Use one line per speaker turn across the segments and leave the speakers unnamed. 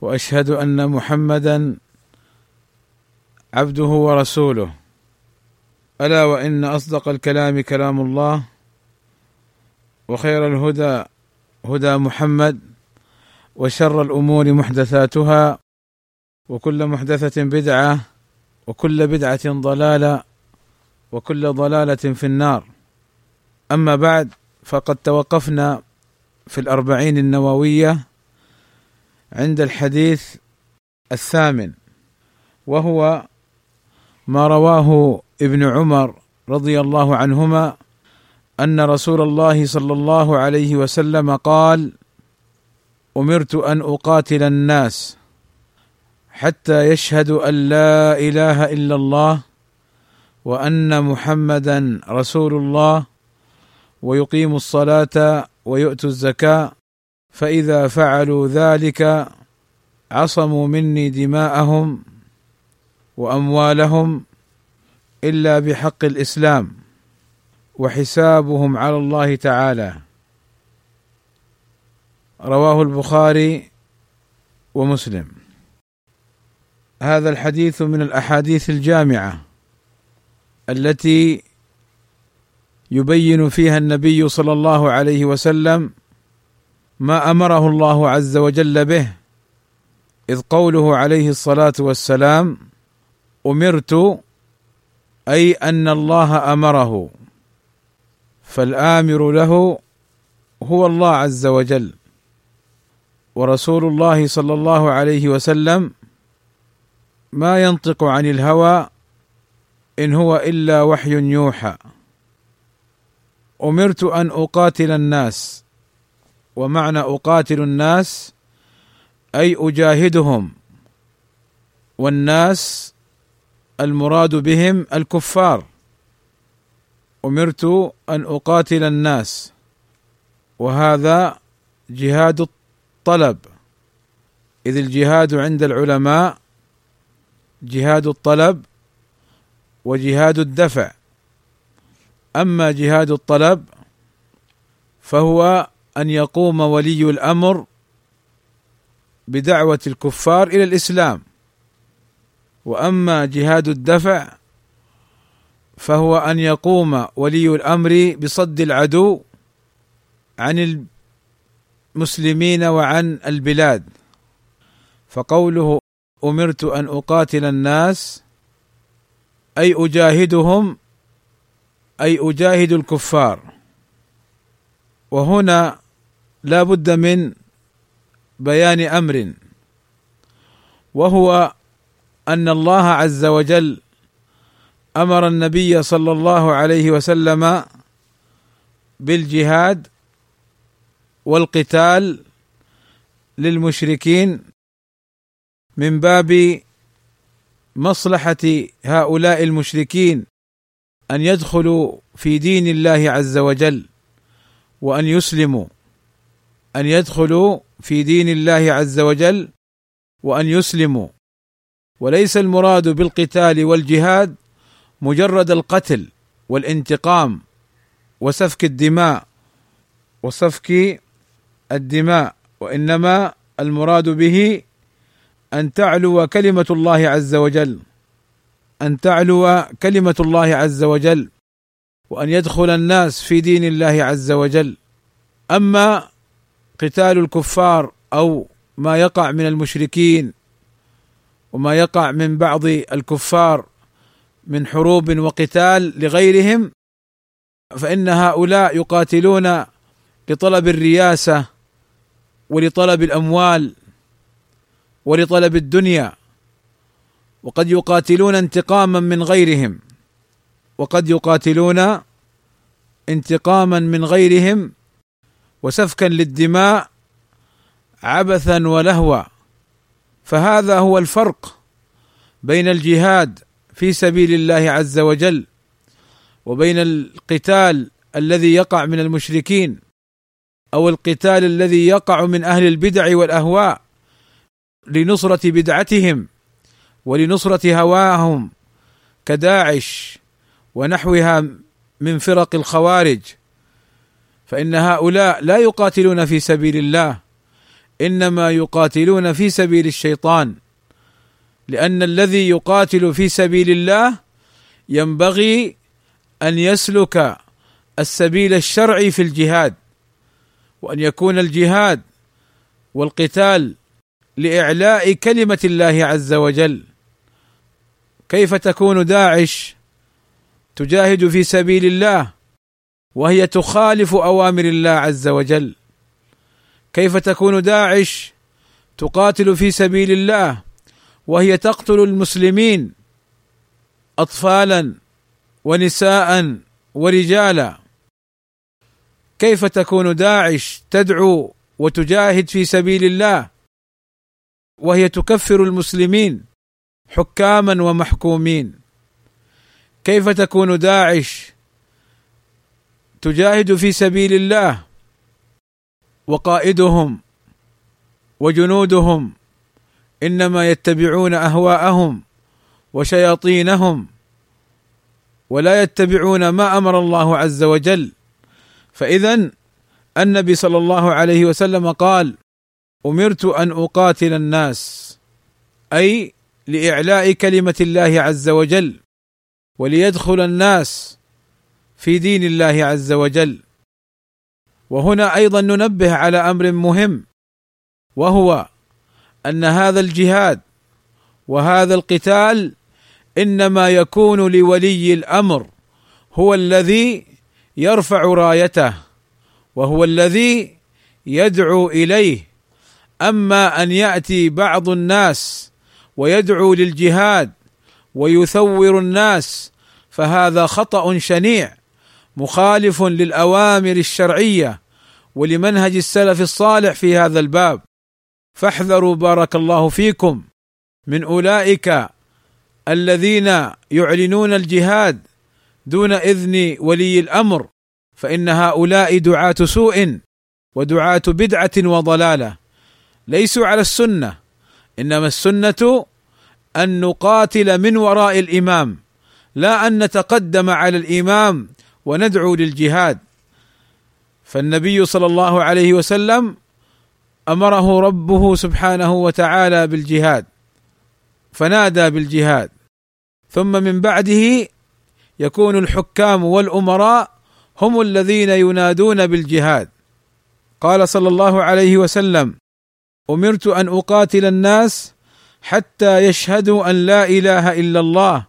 وأشهد أن محمدا عبده ورسوله. ألا وإن أصدق الكلام كلام الله وخير الهدى هدى محمد وشر الأمور محدثاتها وكل محدثة بدعة وكل بدعة ضلالة وكل ضلالة في النار. أما بعد فقد توقفنا في الأربعين النووية عند الحديث الثامن وهو ما رواه ابن عمر رضي الله عنهما أن رسول الله صلى الله عليه وسلم قال أمرت أن أقاتل الناس حتى يشهدوا أن لا إله إلا الله وأن محمدا رسول الله ويقيموا الصلاة ويؤتوا الزكاة فإذا فعلوا ذلك عصموا مني دماءهم وأموالهم إلا بحق الإسلام وحسابهم على الله تعالى. رواه البخاري ومسلم. هذا الحديث من الأحاديث الجامعة التي يبين فيها النبي صلى الله عليه وسلم ما أمره الله عز وجل به إذ قوله عليه الصلاة والسلام أمرت أي أن الله أمره. فالآمر له هو الله عز وجل. ورسول الله صلى الله عليه وسلم ما ينطق عن الهوى إن هو إلا وحي يوحى. أمرت أن أقاتل الناس. ومعنى أقاتل الناس أي أجاهدهم والناس المراد بهم الكفار. أمرت أن أقاتل الناس وهذا جهاد الطلب. إذ الجهاد عند العلماء جهاد الطلب وجهاد الدفع. أما جهاد الطلب فهو أن يقوم ولي الأمر بدعوة الكفار إلى الإسلام. وأما جهاد الدفع فهو أن يقوم ولي الأمر بصد العدو عن المسلمين وعن البلاد. فقوله أمرت أن أقاتل الناس أي أجاهدهم أي أجاهد الكفار. وهنا لا بد من بيان أمر وهو أن الله عز وجل أمر النبي صلى الله عليه وسلم بالجهاد والقتال للمشركين من باب مصلحة هؤلاء المشركين أن يدخلوا في دين الله عز وجل وأن يسلموا. أن يدخلوا في دين الله عز وجل وأن يسلموا. وليس المراد بالقتال والجهاد مجرد القتل والانتقام وسفك الدماء وسفك الدماء وإنما المراد به أن تعلو كلمة الله عز وجل أن تعلو كلمة الله عز وجل وأن يدخل الناس في دين الله عز وجل. أما قتال الكفار أو ما يقع من المشركين وما يقع من بعض الكفار من حروب وقتال لغيرهم فإن هؤلاء يقاتلون لطلب الرياسة ولطلب الأموال ولطلب الدنيا وقد يقاتلون انتقاما من غيرهم وقد يقاتلون انتقاما من غيرهم وسفكا للدماء عبثا ولهوا فهذا هو الفرق بين الجهاد في سبيل الله عز وجل وبين القتال الذي يقع من المشركين أو القتال الذي يقع من أهل البدع والأهواء لنصرة بدعتهم ولنصرة هواهم كداعش ونحوها من فرق الخوارج. فإن هؤلاء لا يقاتلون في سبيل الله إنما يقاتلون في سبيل الشيطان لأن الذي يقاتل في سبيل الله ينبغي أن يسلك السبيل الشرعي في الجهاد وأن يكون الجهاد والقتال لإعلاء كلمة الله عز وجل. كيف تكون داعش تجاهد في سبيل الله؟ وهي تخالف أوامر الله عز وجل. كيف تكون داعش؟ تقاتل في سبيل الله وهي تقتل المسلمين اطفالا ونساء ورجالا. كيف تكون داعش؟ تدعو وتجاهد في سبيل الله وهي تكفر المسلمين حكاما ومحكومين. كيف تكون داعش؟ تجاهد في سبيل الله وقائدهم وجنودهم إنما يتبعون أهواءهم وشياطينهم ولا يتبعون ما أمر الله عز وجل. فاذا النبي صلى الله عليه وسلم قال أمرت أن أقاتل الناس أي لإعلاء كلمة الله عز وجل وليدخل الناس في دين الله عز وجل. وهنا أيضا ننبه على أمر مهم وهو أن هذا الجهاد وهذا القتال إنما يكون لولي الأمر هو الذي يرفع رايته وهو الذي يدعو إليه. أما أن يأتي بعض الناس ويدعو للجهاد ويثور الناس فهذا خطأ شنيع. مخالف للأوامر الشرعية ولمنهج السلف الصالح في هذا الباب. فاحذروا بارك الله فيكم من أولئك الذين يعلنون الجهاد دون إذن ولي الأمر فإن هؤلاء دعاة سوء ودعاة بدعة وضلالة. ليسوا على السنة إنما السنة أن نقاتل من وراء الإمام لا أن نتقدم على الإمام وندعو للجهاد. فالنبي صلى الله عليه وسلم أمره ربه سبحانه وتعالى بالجهاد فنادى بالجهاد. ثم من بعده يكون الحكام والأمراء هم الذين ينادون بالجهاد. قال صلى الله عليه وسلم أمرت أن أقاتل الناس حتى يشهدوا أن لا إله إلا الله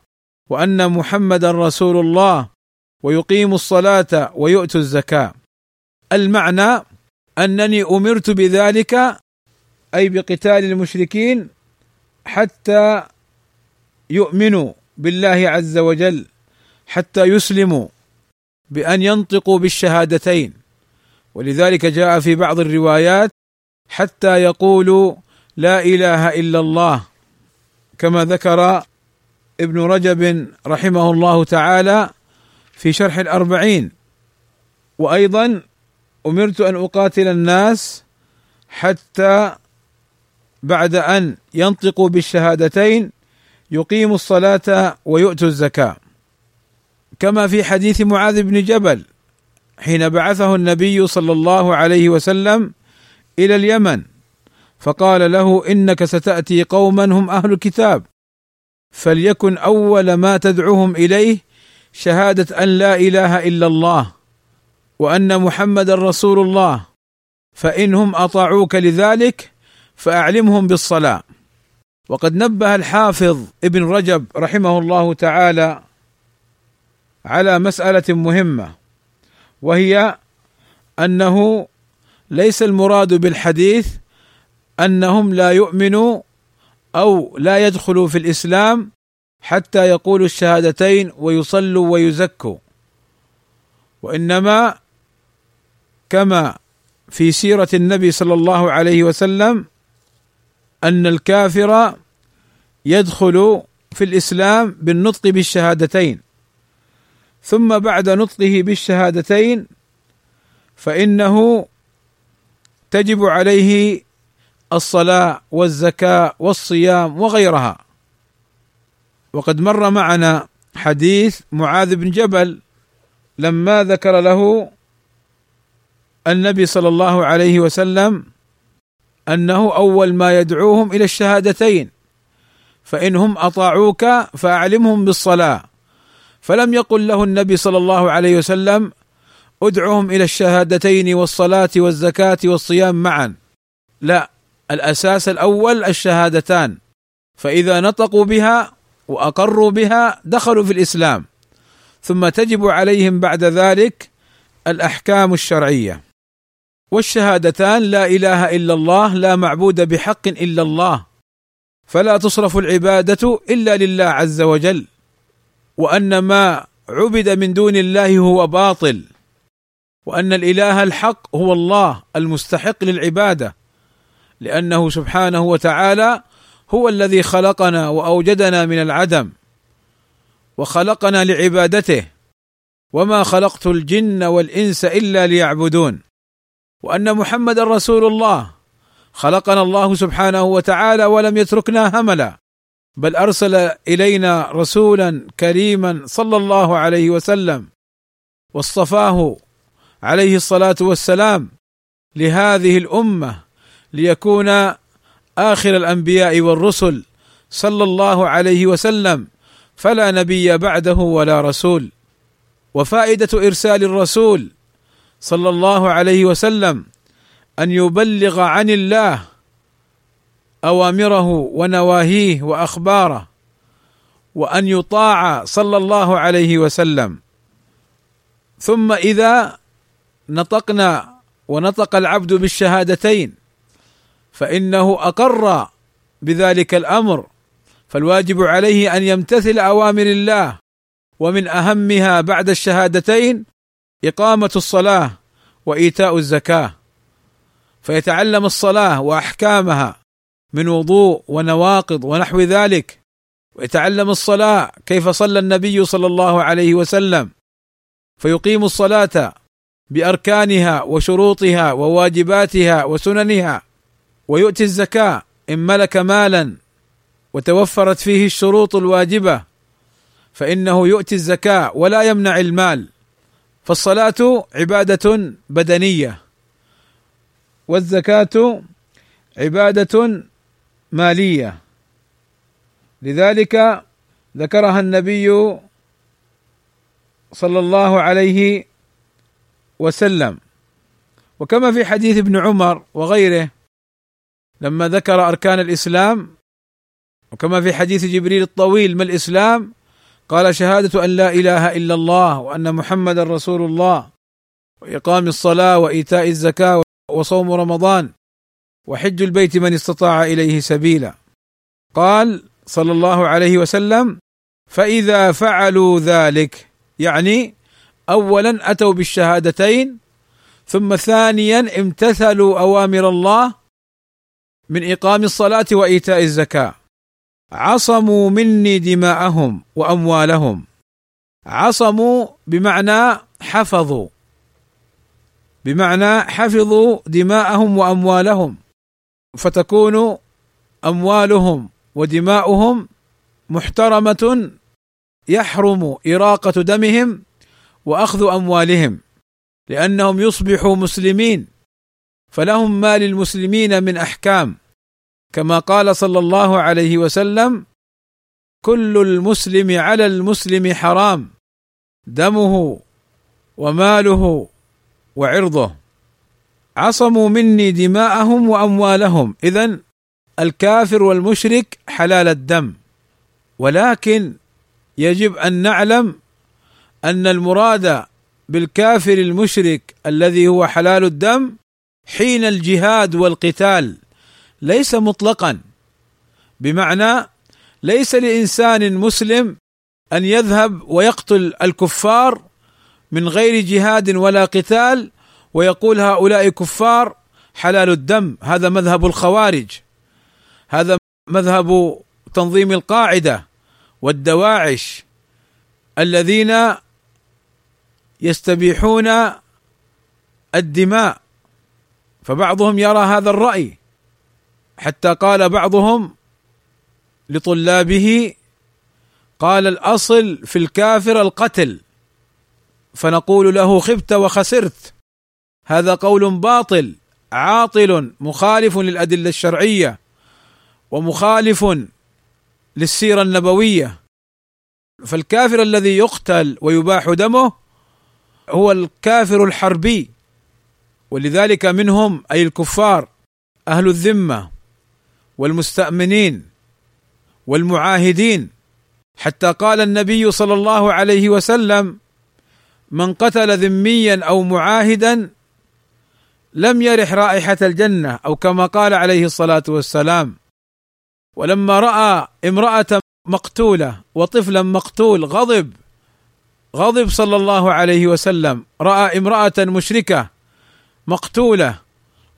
وأن محمدا رسول الله ويقيموا الصلاة ويؤتوا الزكاة. المعنى أنني أمرت بذلك أي بقتال المشركين حتى يؤمنوا بالله عز وجل حتى يسلموا بأن ينطقوا بالشهادتين. ولذلك جاء في بعض الروايات حتى يقولوا لا إله إلا الله كما ذكر ابن رجب رحمه الله تعالى في شرح الأربعين. وأيضا أمرت أن أقاتل الناس حتى بعد أن ينطقوا بالشهادتين يقيموا الصلاة ويؤتوا الزكاة. كما في حديث معاذ بن جبل حين بعثه النبي صلى الله عليه وسلم إلى اليمن فقال له إنك ستأتي قوما هم أهل الكتاب فليكن أول ما تدعوهم إليه شهادة أن لا إله إلا الله وأن محمدا رسول الله فانهم أطاعوك لذلك فأعلمهم بالصلاة. وقد نبه الحافظ ابن رجب رحمه الله تعالى على مسألة مهمة وهي أنه ليس المراد بالحديث أنهم لا يؤمنوا أو لا يدخلوا في الإسلام حتى يقولوا الشهادتين ويصلوا ويزكوا. وإنما كما في سيرة النبي صلى الله عليه وسلم أن الكافر يدخل في الإسلام بالنطق بالشهادتين. ثم بعد نطقه بالشهادتين فإنه تجب عليه الصلاة والزكاة والصيام وغيرها. وقد مر معنا حديث معاذ بن جبل لما ذكر له النبي صلى الله عليه وسلم أنه أول ما يدعوهم إلى الشهادتين فإنهم أطاعوك فأعلمهم بالصلاة. فلم يقل له النبي صلى الله عليه وسلم ادعهم إلى الشهادتين والصلاة والزكاة والصيام معا. لا الأساس الأول الشهادتان فإذا نطقوا بها وأقروا بها دخلوا في الإسلام. ثم تجب عليهم بعد ذلك الأحكام الشرعية. والشهادتان لا إله إلا الله لا معبود بحق إلا الله. فلا تصرف العبادة إلا لله عز وجل. وأن ما عبد من دون الله هو باطل. وأن الإله الحق هو الله المستحق للعبادة. لأنه سبحانه وتعالى هو الذي خلقنا وأوجدنا من العدم وخلقنا لعبادته وما خلقت الجن والإنس إلا ليعبدون. وأن محمد رسول الله خلقنا الله سبحانه وتعالى ولم يتركنا هملا بل أرسل إلينا رسولا كريما صلى الله عليه وسلم واصطفاه عليه الصلاة والسلام لهذه الأمة ليكون آخر الأنبياء والرسل صلى الله عليه وسلم فلا نبي بعده ولا رسول. وفائدة إرسال الرسول صلى الله عليه وسلم أن يبلغ عن الله أوامره ونواهيه وأخباره وأن يطاع صلى الله عليه وسلم. ثم إذا نطقنا ونطق العبد بالشهادتين فإنه أقر بذلك الأمر فالواجب عليه أن يمتثل أوامر الله ومن أهمها بعد الشهادتين إقامة الصلاة وإيتاء الزكاة. فيتعلم الصلاة وأحكامها من وضوء ونواقض ونحو ذلك ويتعلم الصلاة كيف صلى النبي صلى الله عليه وسلم. فيقيم الصلاة بأركانها وشروطها وواجباتها وسننها ويؤتي الزكاة إن ملك مالا وتوفرت فيه الشروط الواجبة فإنه يؤتي الزكاة ولا يمنع المال فالصلاة عبادة بدنية والزكاة عبادة مالية. لذلك ذكرها النبي صلى الله عليه وسلم. وكما في حديث ابن عمر وغيره لما ذكر أركان الإسلام وكما في حديث جبريل الطويل ما الإسلام؟ قال شهادة أن لا إله إلا الله وأن محمدا رسول الله وإقام الصلاة وإيتاء الزكاة وصوم رمضان وحج البيت من استطاع إليه سبيلا. قال صلى الله عليه وسلم فإذا فعلوا ذلك يعني اولا أتوا بالشهادتين ثم ثانيا امتثلوا أوامر الله من إقام الصلاة وإيتاء الزكاة. عصموا مني دماءهم وأموالهم. عصموا بمعنى حفظوا. بمعنى حفظوا دماءهم وأموالهم. فتكون أموالهم ودماؤهم محترمة يحرم إراقة دمهم وأخذ أموالهم لأنهم يصبحوا مسلمين. فلهم ما للمسلمين من أحكام. كما قال صلى الله عليه وسلم كل المسلم على المسلم حرام دمه وماله وعرضه. عصموا مني دماءهم وأموالهم. اذا الكافر والمشرك حلال الدم. ولكن يجب أن نعلم أن المراد بالكافر المشرك الذي هو حلال الدم حين الجهاد والقتال ليس مطلقا. بمعنى ليس لإنسان مسلم أن يذهب ويقتل الكفار من غير جهاد ولا قتال ويقول هؤلاء كفار حلال الدم هذا مذهب الخوارج هذا مذهب تنظيم القاعدة والدواعش الذين يستبيحون الدماء. فبعضهم يرى هذا الرأي حتى قال بعضهم لطلابه قال الأصل في الكافر القتل فنقول له خبت وخسرت. هذا قول باطل عاطل مخالف للأدلة الشرعية ومخالف للسيرة النبوية. فالكافر الذي يقتل ويباح دمه هو الكافر الحربي. ولذلك منهم أي الكفار أهل الذمة والمستأمنين والمعاهدين. حتى قال النبي صلى الله عليه وسلم من قتل ذميا أو معاهدا لم يرح رائحة الجنة أو كما قال عليه الصلاة والسلام. ولما رأى امرأة مقتولة وطفلا مقتول غضب غضب صلى الله عليه وسلم. رأى امرأة مشركة مقتوله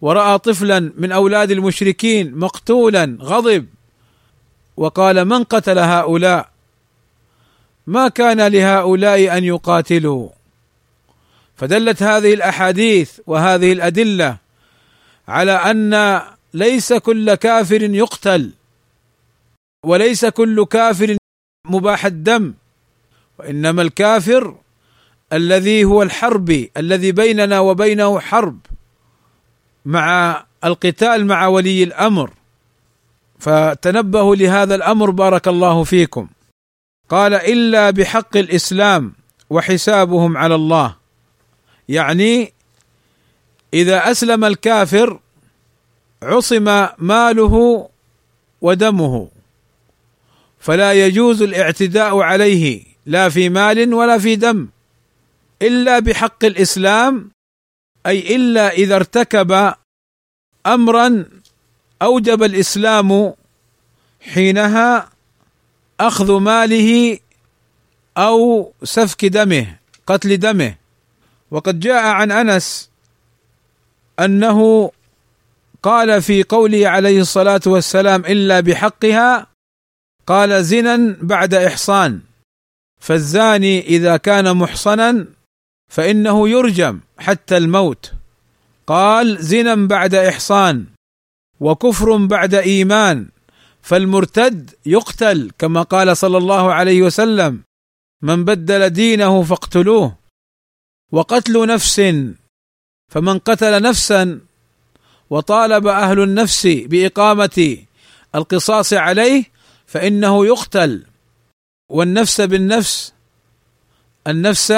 ورأى طفلا من أولاد المشركين مقتولا غضب. وقال من قتل هؤلاء؟ ما كان لهؤلاء أن يقاتلوا. فدلت هذه الأحاديث وهذه الأدلة على أن ليس كل كافر يقتل وليس كل كافر مباح الدم وإنما الكافر الذي هو الحربي الذي بيننا وبينه حرب مع القتال مع ولي الأمر. فتنبهوا لهذا الأمر بارك الله فيكم. قال إلا بحق الإسلام وحسابهم على الله. يعني إذا أسلم الكافر عصم ماله ودمه. فلا يجوز الاعتداء عليه لا في مال ولا في دم. إلا بحق الإسلام أي إلا إذا ارتكب امرا أوجب الإسلام حينها أخذ ماله أو سفك دمه قتل دمه. وقد جاء عن أنس أنه قال في قوله عليه الصلاة والسلام إلا بحقها قال زنا بعد إحصان فالزاني إذا كان محصنا فإنه يرجم حتى الموت. قال زنا بعد إحصان وكفر بعد إيمان فالمرتد يقتل كما قال صلى الله عليه وسلم من بدل دينه فاقتلوه وقتل نفس فمن قتل نفسا وطالب أهل النفس بإقامة القصاص عليه فإنه يقتل. والنفس بالنفس النفس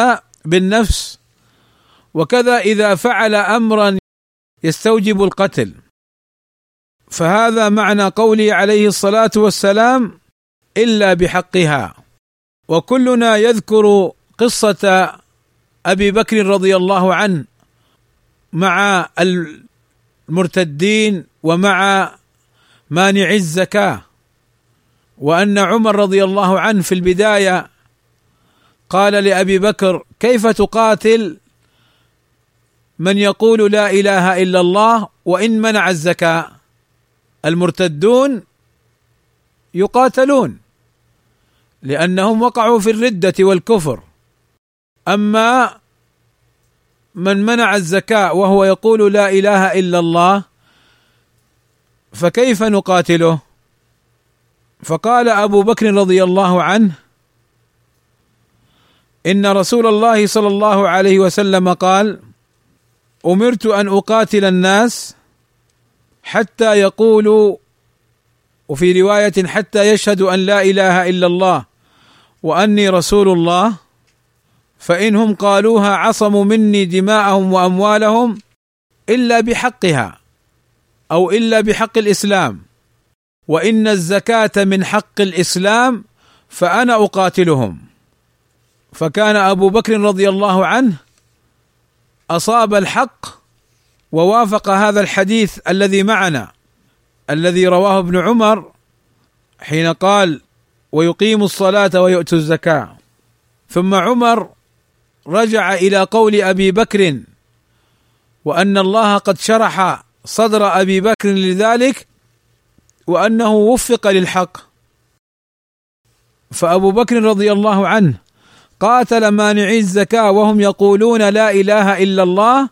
بالنفس وكذا إذا فعل امرا يستوجب القتل. فهذا معنى قوله عليه الصلاة والسلام إلا بحقها. وكلنا يذكر قصة أبي بكر رضي الله عنه مع المرتدين ومع مانع الزكاة وأن عمر رضي الله عنه في البداية قال لأبي بكر كيف تقاتل من يقول لا إله إلا الله وإن منع الزكاة؟ المرتدون يقاتلون لأنهم وقعوا في الردة والكفر. أما من منع الزكاة وهو يقول لا إله إلا الله فكيف نقاتله؟ فقال أبو بكر رضي الله عنه إن رسول الله صلى الله عليه وسلم قال أمرت أن أقاتل الناس حتى يقولوا وفي رواية حتى يشهدوا أن لا إله إلا الله وأني رسول الله فإنهم قالوها عصموا مني دماءهم وأموالهم إلا بحقها أو إلا بحق الإسلام وإن الزكاة من حق الإسلام فأنا أقاتلهم. فكان أبو بكر رضي الله عنه أصاب الحق ووافق هذا الحديث الذي معنا الذي رواه ابن عمر حين قال ويقيم الصلاة ويؤتوا الزكاة ثم عمر رجع إلى قول أبي بكر وأن الله قد شرح صدر أبي بكر لذلك وأنه وفق للحق فأبو بكر رضي الله عنه قاتل مانعي الزكاة وهم يقولون لا إله إلا الله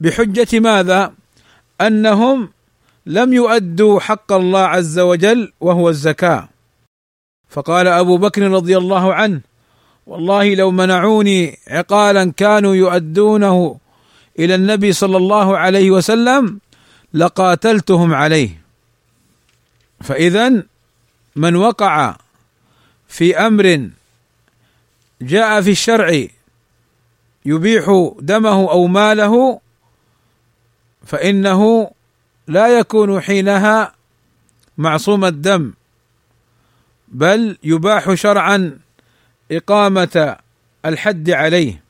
بحجة ماذا؟ أنهم لم يؤدوا حق الله عز وجل وهو الزكاة فقال أبو بكر رضي الله عنه والله لو منعوني عقالا كانوا يؤدونه إلى النبي صلى الله عليه وسلم لقاتلتهم عليه فاذا من وقع في أمر جاء في الشرع يبيح دمه أو ماله فإنه لا يكون حينها معصوم الدم بل يباح شرعا إقامة الحد عليه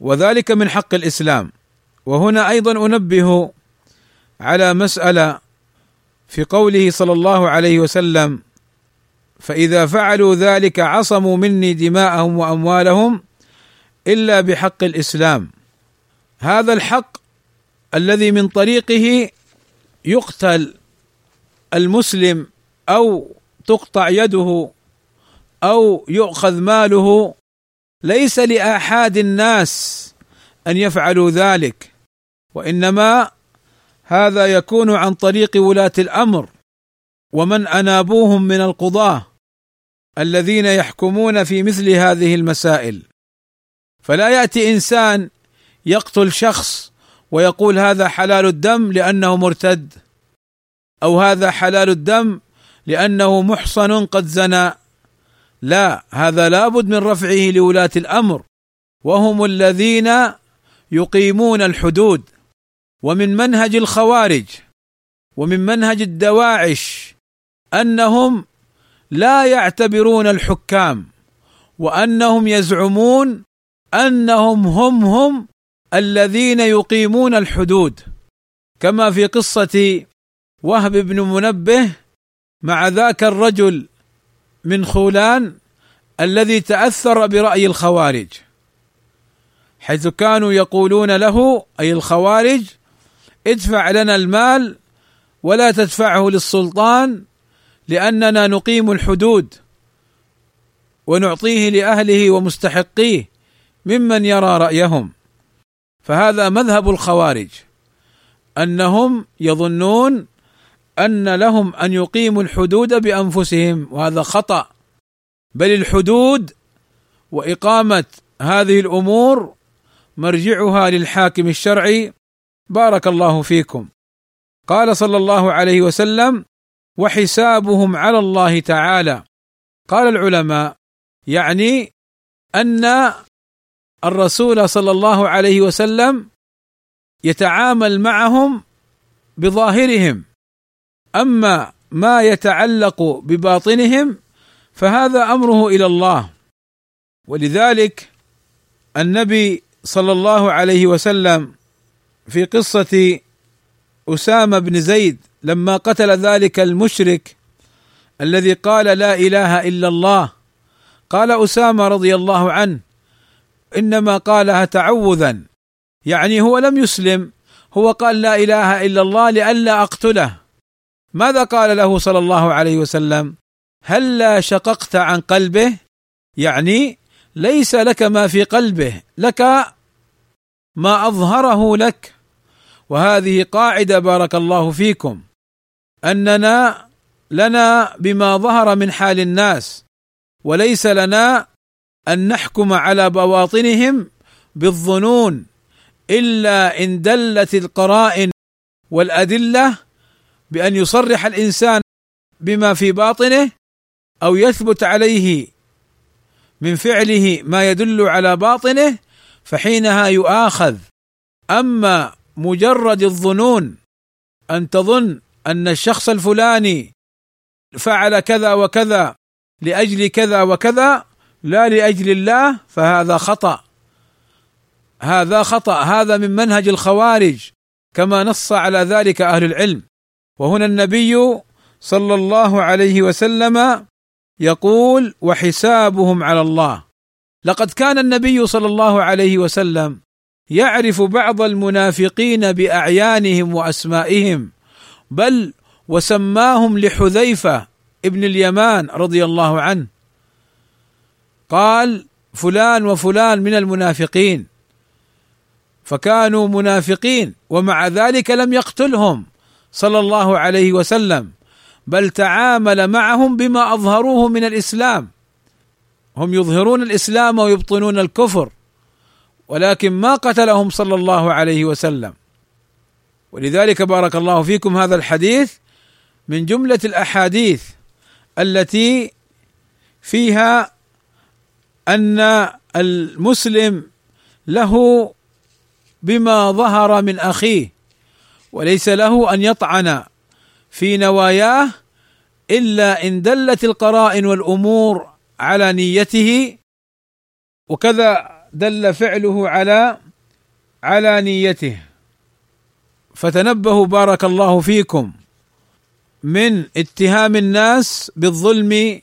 وذلك من حق الإسلام. وهنا أيضا أنبه على مسألة في قوله صلى الله عليه وسلم فإذا فعلوا ذلك عصموا مني دماءهم وأموالهم إلا بحق الإسلام. هذا الحق الذي من طريقه يقتل المسلم أو تقطع يده أو يؤخذ ماله. ليس لاحاد الناس أن يفعلوا ذلك وإنما هذا يكون عن طريق ولاة الأمر. ومن أنابوهم من القضاة الذين يحكمون في مثل هذه المسائل. فلا يأتي إنسان يقتل شخص ويقول هذا حلال الدم لأنه مرتد أو هذا حلال الدم لأنه محصن قد زنى. لا هذا لابد من رفعه لولاة الأمر. وهم الذين يقيمون الحدود. ومن منهج الخوارج ومن منهج الدواعش أنهم لا يعتبرون الحكام وأنهم يزعمون أنهم هم هم الذين يقيمون الحدود. كما في قصة وهب بن منبه مع ذاك الرجل من خولان الذي تأثر برأي الخوارج. حيث كانوا يقولون له أي الخوارج ادفع لنا المال ولا تدفعه للسلطان لأننا نقيم الحدود ونعطيه لأهله ومستحقيه ممن يرى رأيهم. فهذا مذهب الخوارج أنهم يظنون أن لهم أن يقيموا الحدود بأنفسهم وهذا خطأ. بل الحدود وإقامة هذه الأمور مرجعها للحاكم الشرعي. بارك الله فيكم. قال صلى الله عليه وسلم وحسابهم على الله تعالى. قال العلماء يعني أن الرسول صلى الله عليه وسلم يتعامل معهم بظاهرهم. أما ما يتعلق بباطنهم فهذا أمره إلى الله. ولذلك النبي صلى الله عليه وسلم في قصة أسامة بن زيد لما قتل ذلك المشرك الذي قال لا إله إلا الله قال أسامة رضي الله عنه إنما قالها تعوذا يعني هو لم يسلم هو قال لا إله إلا الله لئلا أقتله. ماذا قال له صلى الله عليه وسلم؟ هلا هل شققت عن قلبه؟ يعني ليس لك ما في قلبه لك ما أظهره لك. وهذه قاعدة بارك الله فيكم. أننا لنا بما ظهر من حال الناس وليس لنا أن نحكم على بواطنهم بالظنون إلا إن دلت القرائن والأدلة بأن يصرح الإنسان بما في باطنه أو يثبت عليه من فعله ما يدل على باطنه فحينها يؤاخذ. أما مجرد الظنون أن تظن أن الشخص الفلاني فعل كذا وكذا لأجل كذا وكذا لا لأجل الله فهذا خطأ. هذا خطأ. هذا من منهج الخوارج كما نص على ذلك أهل العلم. وهنا النبي صلى الله عليه وسلم يقول وحسابهم على الله. لقد كان النبي صلى الله عليه وسلم يعرف بعض المنافقين بأعيانهم وأسمائهم. بل وسماهم لحذيفة ابن اليمان رضي الله عنه. قال فلان وفلان من المنافقين. فكانوا منافقين ومع ذلك لم يقتلهم صلى الله عليه وسلم بل تعامل معهم بما أظهروه من الإسلام. هم يظهرون الإسلام ويبطنون الكفر ولكن ما قتلهم صلى الله عليه وسلم. ولذلك بارك الله فيكم هذا الحديث من جملة الأحاديث التي فيها أن المسلم له بما ظهر من أخيه وليس له أن يطعن في نواياه إلا إن دلت القرائن والأمور على نيته وكذا دل فعله على على نيته. فتنبهوا بارك الله فيكم من اتهام الناس بالظلم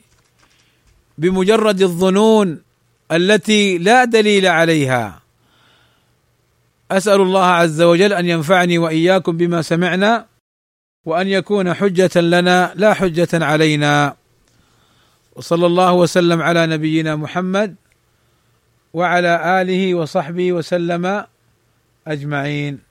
بمجرد الظنون التي لا دليل عليها. أسأل الله عز وجل أن ينفعني وإياكم بما سمعنا وأن يكون حجة لنا لا حجة علينا. وصلى الله وسلم على نبينا محمد وعلى آله وصحبه وسلم أجمعين.